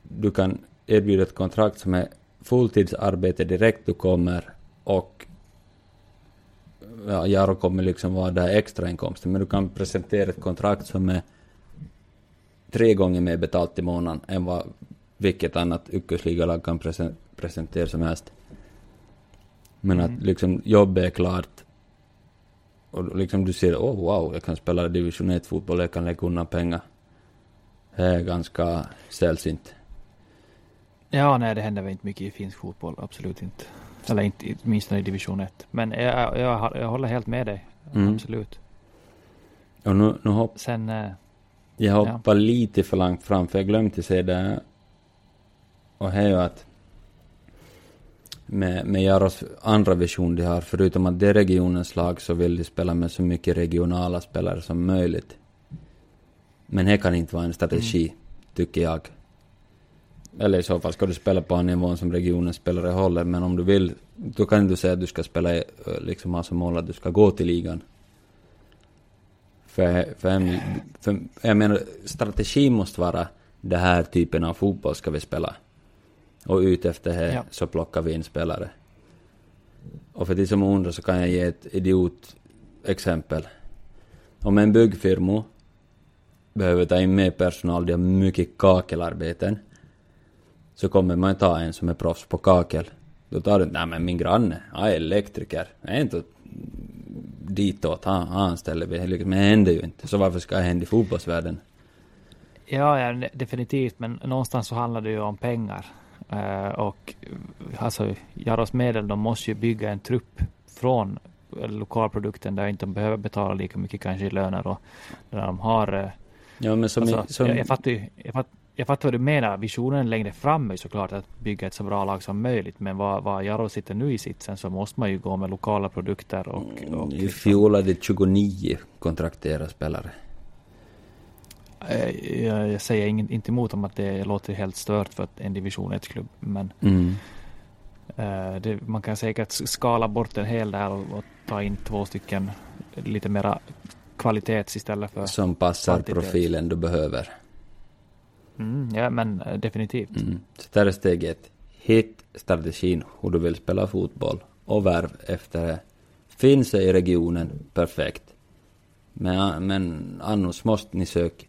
Du kan erbjuda ett kontrakt som är fulltidsarbete direkt du kommer och ja, Jaro kommer liksom vara där extrainkomsten, men du kan presentera ett kontrakt som är tre gånger mer betalt i månaden än vad vilket annat yrkesligalag kan presentera som helst. Men att mm. liksom jobbet är klart och liksom du ser, oh wow, jag kan spela division 1 fotboll, jag kan lägga undan pengar. Det är ganska sällsynt. Ja, nej, det händer väl inte mycket i finsk fotboll, absolut inte. Eller inte, åtminstone i division 1. Men jag, jag, jag håller helt med dig, mm. absolut. Och nu, nu hopp... Sen... Eh, jag hoppar ja. lite för långt fram, för jag glömde säga det. Och det är ju att med, med Jaros andra vision de har, förutom att det är regionens lag så vill de spela med så mycket regionala spelare som möjligt. Men det kan inte vara en strategi, mm. tycker jag. Eller i så fall ska du spela på en nivå som regionens spelare håller, men om du vill, då kan du säga att du ska spela, eh, liksom ha som mål att du ska gå till ligan. För, för, för jag menar, strategin måste vara den här typen av fotboll ska vi spela och ut efter det ja. så plockar vi in spelare. Och för de som undrar så kan jag ge ett idiot exempel. Om en byggfirma behöver ta in mer personal, de har mycket kakelarbeten, så kommer man ta en som är proffs på kakel. Då tar du nej men min granne, han är elektriker, jag är inte ditåt, han, han anställer vi, men det händer ju inte. Så varför ska det hända i fotbollsvärlden? Ja, ja, definitivt, men någonstans så handlar det ju om pengar. Uh, och alltså Jaros medel, de måste ju bygga en trupp från lokalprodukten där inte de behöver betala lika mycket kanske i löner och där de har... Uh, ja, men som, alltså, som... Jag, jag, fattar ju, jag, fatt, jag fattar vad du menar. Visionen längre fram är såklart att bygga ett så bra lag som möjligt. Men vad, vad Jaro sitter nu i sitsen så måste man ju gå med lokala produkter och... och mm, I fjol hade 29 kontrakterade spelare. Eh, jag, säger ingen, inte emot om att det låter helt stört för en division 1-klubb, men mm. uh, det, man kan säkert skala bort en hel där och, och, ta in två stycken lite mera kvalitets istället för Som passar kvantitet. profilen du behöver. Mm, ja, men uh, definitivt. Mm. Så där är steg ett. Hitt strategin hur du vill spela fotboll och värv efter det. Finns det i regionen, perfekt. Men, men annars måste ni söka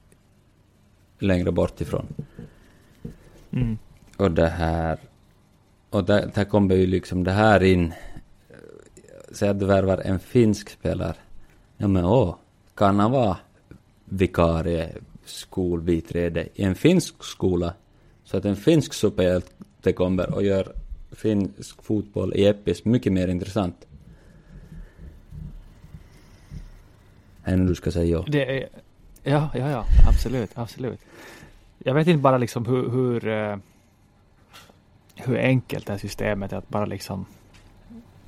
längre bort ifrån. Mm. Och det här, och där, där kommer ju liksom det här in. Säg att du värvar en finsk spelare. Ja men åh, kan han vara vikarie, skolbiträde i en finsk skola? Så att en finsk superhjälte kommer och gör finsk fotboll i Eppis mycket mer intressant. Än du ska säga ja. Det är, Ja, ja, ja, absolut, absolut. Jag vet inte bara liksom hur, hur, eh, hur enkelt det här systemet är att bara liksom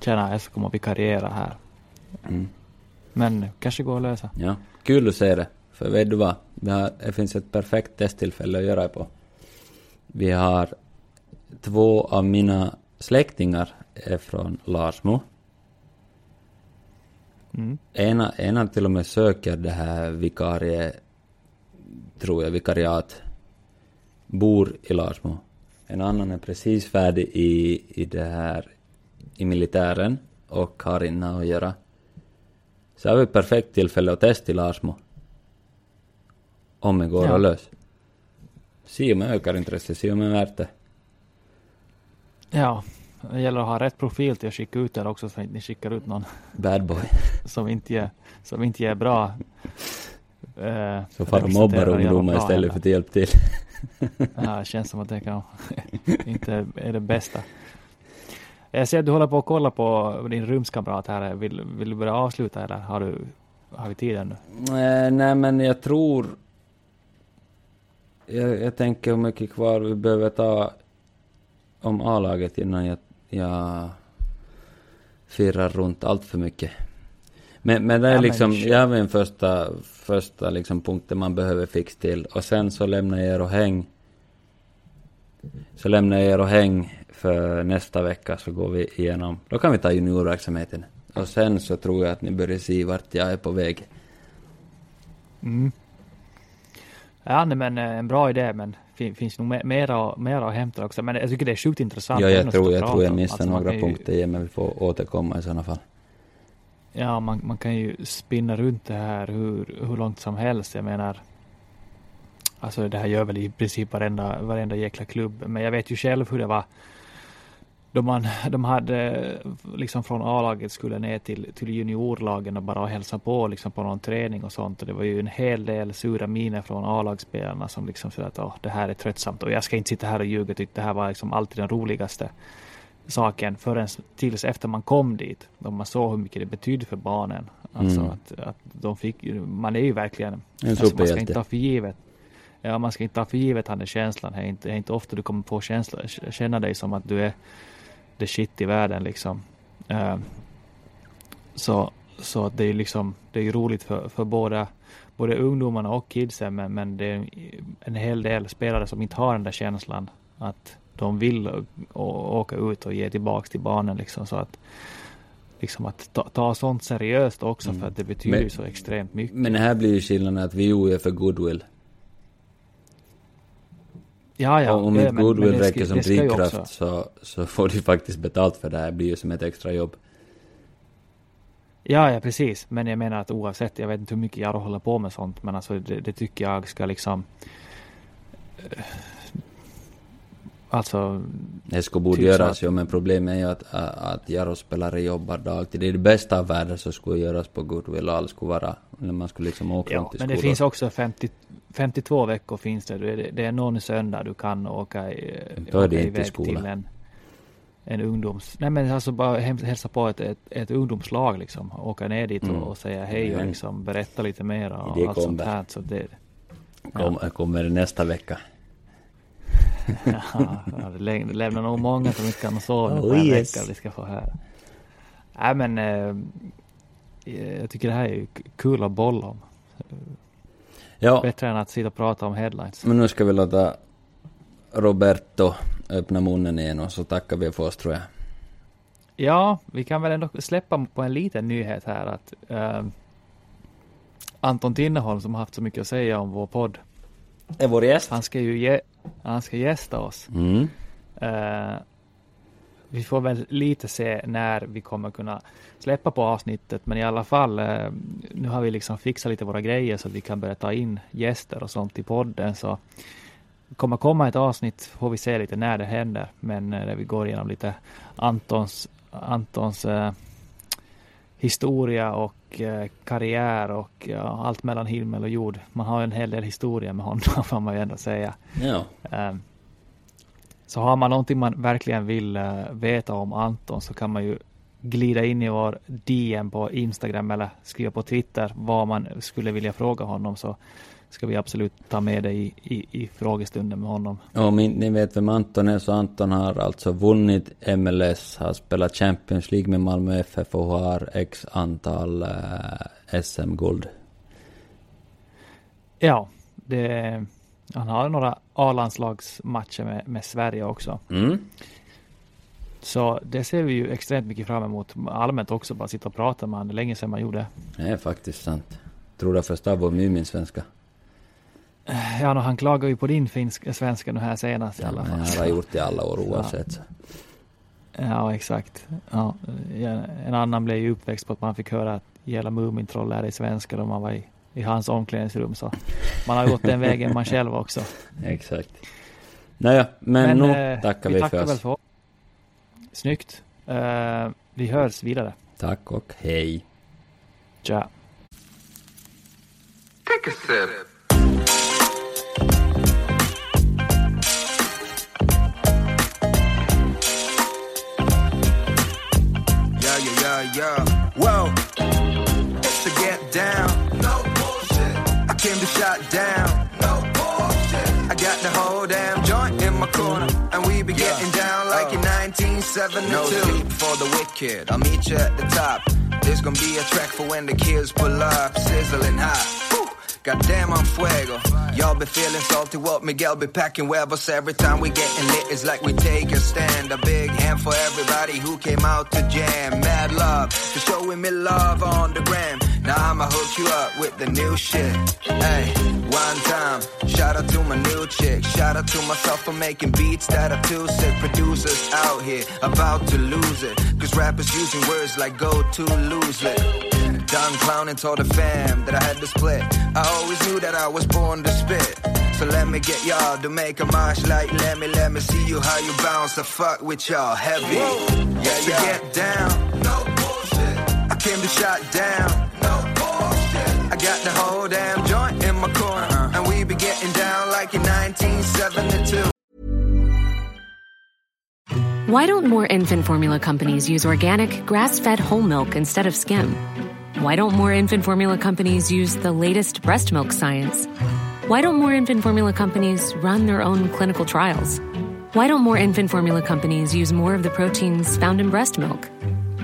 känna jag ska komma och vikariera här. Mm. Men kanske går att lösa. Ja, kul att se det. För vet du vad? Det, har, det finns ett perfekt testtillfälle att göra det på. Vi har två av mina släktingar är från Larsmo. Mm. Ena, ena till och med söker det här vikarie, tror jag, vikariat, bor i Larsmo. En annan är precis färdig i, i det här i militären och har innan att göra. Så har vi ett perfekt tillfälle att testa i Larsmo. Om det går Ja. att lösa. Se om jag ökar intresset, se om jag är värt det. Ja, det gäller att ha rätt profil till att skicka ut där också så att ni skickar ut någon Bad boy. som inte ger, som inte ger bra. Eh, Så får de mobbar ungdomar istället för att hjälpa till. Ja, det känns som att det kan inte är det bästa. Jag ser att du håller på att kolla på din rumskamrat här. Vill, vill du börja avsluta eller har, du, har vi tid ännu? Eh, nej men jag tror... Jag, jag tänker hur mycket kvar vi behöver ta om A-laget innan jag, jag firrar runt allt för mycket. Men, men det är Ja, liksom, jag har en första, första liksom punkten man behöver fixa till. Och sen så lämnar jag er och häng. Så lämnar jag er och häng för nästa vecka så går vi igenom. Då kan vi ta juniorverksamheten. Och sen så tror jag att ni börjar se vart jag är på väg. Mm. Ja, nej, men eh, en bra idé, men fin, finns nog me- mera, mera att hämta också. Men jag tycker det är sjukt intressant. Ja, jag tror jag, tror jag om. missar Alltså, några ju- punkter igen, men vi får återkomma i sådana fall. Ja, man, man kan ju spinna runt det här hur, hur långt som helst. Jag menar, alltså det här gör väl i princip varenda, varenda jäkla klubb. Men jag vet ju själv hur det var då man, de hade liksom från A-laget skulle ner till, till juniorlagen och bara hälsa på liksom på någon träning och sånt. Och det var ju en hel del sura miner från A-lagsspelarna som liksom sa att det här är tröttsamt och jag ska inte sitta här och ljuga. Tyckte det här var liksom alltid den roligaste saken förrän tills efter man kom dit. Då man såg hur mycket det betydde för barnen. Alltså Mm. att, att de fick, man är ju verkligen, En alltså man ska inte ta för givet. Ja, man ska inte ta för givet han är känslan. Det är inte, det är inte ofta du kommer få känsla, känna dig som att du är the shit i världen liksom. Eh, så, så att det är liksom, det är roligt för, för båda, både ungdomarna och kidsen, men, men det är en hel del spelare som inte har den där känslan att de vill å- å- åka ut och ge tillbaks till barnen liksom så att liksom att ta, ta sånt seriöst också Mm. för att det betyder Men- så extremt mycket. Men här blir ju skillnaden att vi är för goodwill. Ja, ja. och om ja, inte goodwill räcker som drivkraft så, så får du faktiskt betalt för det här. Det blir ju som ett extra jobb. Ja, ja precis. Men jag menar att oavsett, jag vet inte hur mycket Jaro håller på med sånt, men alltså det, det tycker jag ska liksom eh, Alltså, Det ska borde Typ göras att- ju, men problemet är ju att, att, att Jaro-spelare jobbar dagtid. Det är det bästa av världen som skulle göras på goodwill och allt skulle vara, när man skulle liksom åka ja, runt i men skolor. det finns också 50, 52 veckor finns det. Det är, det någon söndag du kan åka, i- Då är det åka iväg skola. till en, en ungdoms... Nej men alltså bara hälsa på ett, ett, ett ungdomslag liksom. Åka ner dit Mm. och, och säga hej och liksom berätta lite mer och det allt sånt kommer. här. Så det, Kom, kommer nästa vecka. Ja, det lä- det lämnar nog många som inte kan sova på Oh, en yes. vecka. Vi ska få höra. Nej men eh, jag tycker det här är kul att bolla om. Ja, Bättre än att sitta och prata om headlines. men nu ska vi låta Roberto öppna munnen igen och så tackar vi för oss tror jag. Ja, vi kan väl ändå släppa på en liten nyhet här att eh, Anton Tinneholm som har haft så mycket att säga om vår podd. Är vår gäst? Han ska ju ge, han ska gästa oss. Mm. Eh, vi får väl lite se när vi kommer kunna släppa på avsnittet, men i alla fall, eh, nu har vi liksom fixat lite våra grejer så att vi kan börja ta in gäster och sånt i podden. Så kommer komma ett avsnitt, får vi se lite när det händer, men eh, där vi går igenom lite Antons, Antons eh, historia och eh, karriär och ja, allt mellan himmel och jord. Man har en hel del historia med honom, får man ju ändå säga. Ja. Ehm, Så har man någonting man verkligen vill eh, veta om Anton så kan man ju glida in i vår DM på Instagram eller skriva på Twitter vad man skulle vilja fråga honom så ska vi absolut ta med det i, i, i frågestunden med honom. Om ni vet vem Anton är så Anton har alltså vunnit MLS, har spelat Champions League med Malmö FF och har x antal eh, SM-guld. Ja, det, han har några A-landslagsmatcher med, med Sverige också. Mm. Så det ser vi ju extremt mycket fram emot. Allmänt också bara sitta och prata med honom. Det är länge sedan man gjorde. Det är faktiskt sant. Tror du förstår vår Mumin-svenska? Ja, no, han klagar ju på din finska, svenska nu här senast i alla fall. Han har gjort det i alla år oavsett. Ja, exakt. Ja, en annan blev ju uppväxt på att man fick höra att Gälla Mumintroll är i svenska då man var i, i hans omklädningsrum. Så man har gått den vägen man själv också. Exakt. Nåja, men, men nu eh, tackar vi, vi tackar för oss. För. Snyggt. Uh, vi hörs vidare. Tack och hej. Tja. Take a sip. yeah. Whoa, it's whole damn joint in my corner, and we be yeah. getting down like uh. in 1972. No sleep for the wicked. I'll meet you at the top. There's gonna be a track for when the kids pull up, sizzling hot. Goddamn, I'm fuego. Y'all be feeling salty, what Miguel be packing huevos every time we getting lit. It's like we take a stand. A big hand for everybody who came out to jam. Mad love for showing me love on the gram. I'ma hook you up with the new shit. Hey, one time, shout out to my new chick. Shout out to myself for making beats that are too sick. Producers out here about to lose it. Cause rappers using words like go to lose it. Done clowning, told the fam that I had to split. I always knew that I was born to spit. So let me get y'all to make a march like let me, let me see you how you bounce. I fuck with y'all heavy. Whoa. Yeah, yeah. get down. No bullshit. I came to shut down. No got the whole damn joint in my corner. Uh-huh. And we be getting down like in 1972. Why don't more infant formula companies use organic, grass fed whole milk instead of skim? Why don't more infant formula companies use the latest breast milk science? Why don't more infant formula companies run their own clinical trials? Why don't more infant formula companies use more of the proteins found in breast milk?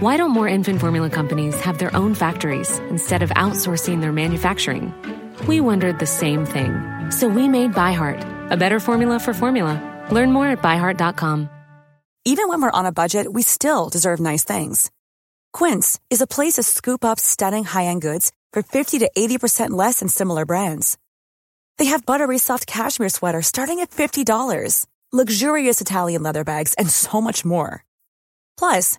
Why don't more infant formula companies have their own factories instead of outsourcing their manufacturing? We wondered the same thing. So we made ByHeart, a better formula for formula. Learn more at byheart.com. Even when we're on a budget, we still deserve nice things. Quince is a place to scoop up stunning high-end goods for 50 to 80% less than similar brands. They have buttery soft cashmere sweaters starting at $50, luxurious Italian leather bags, and so much more. Plus,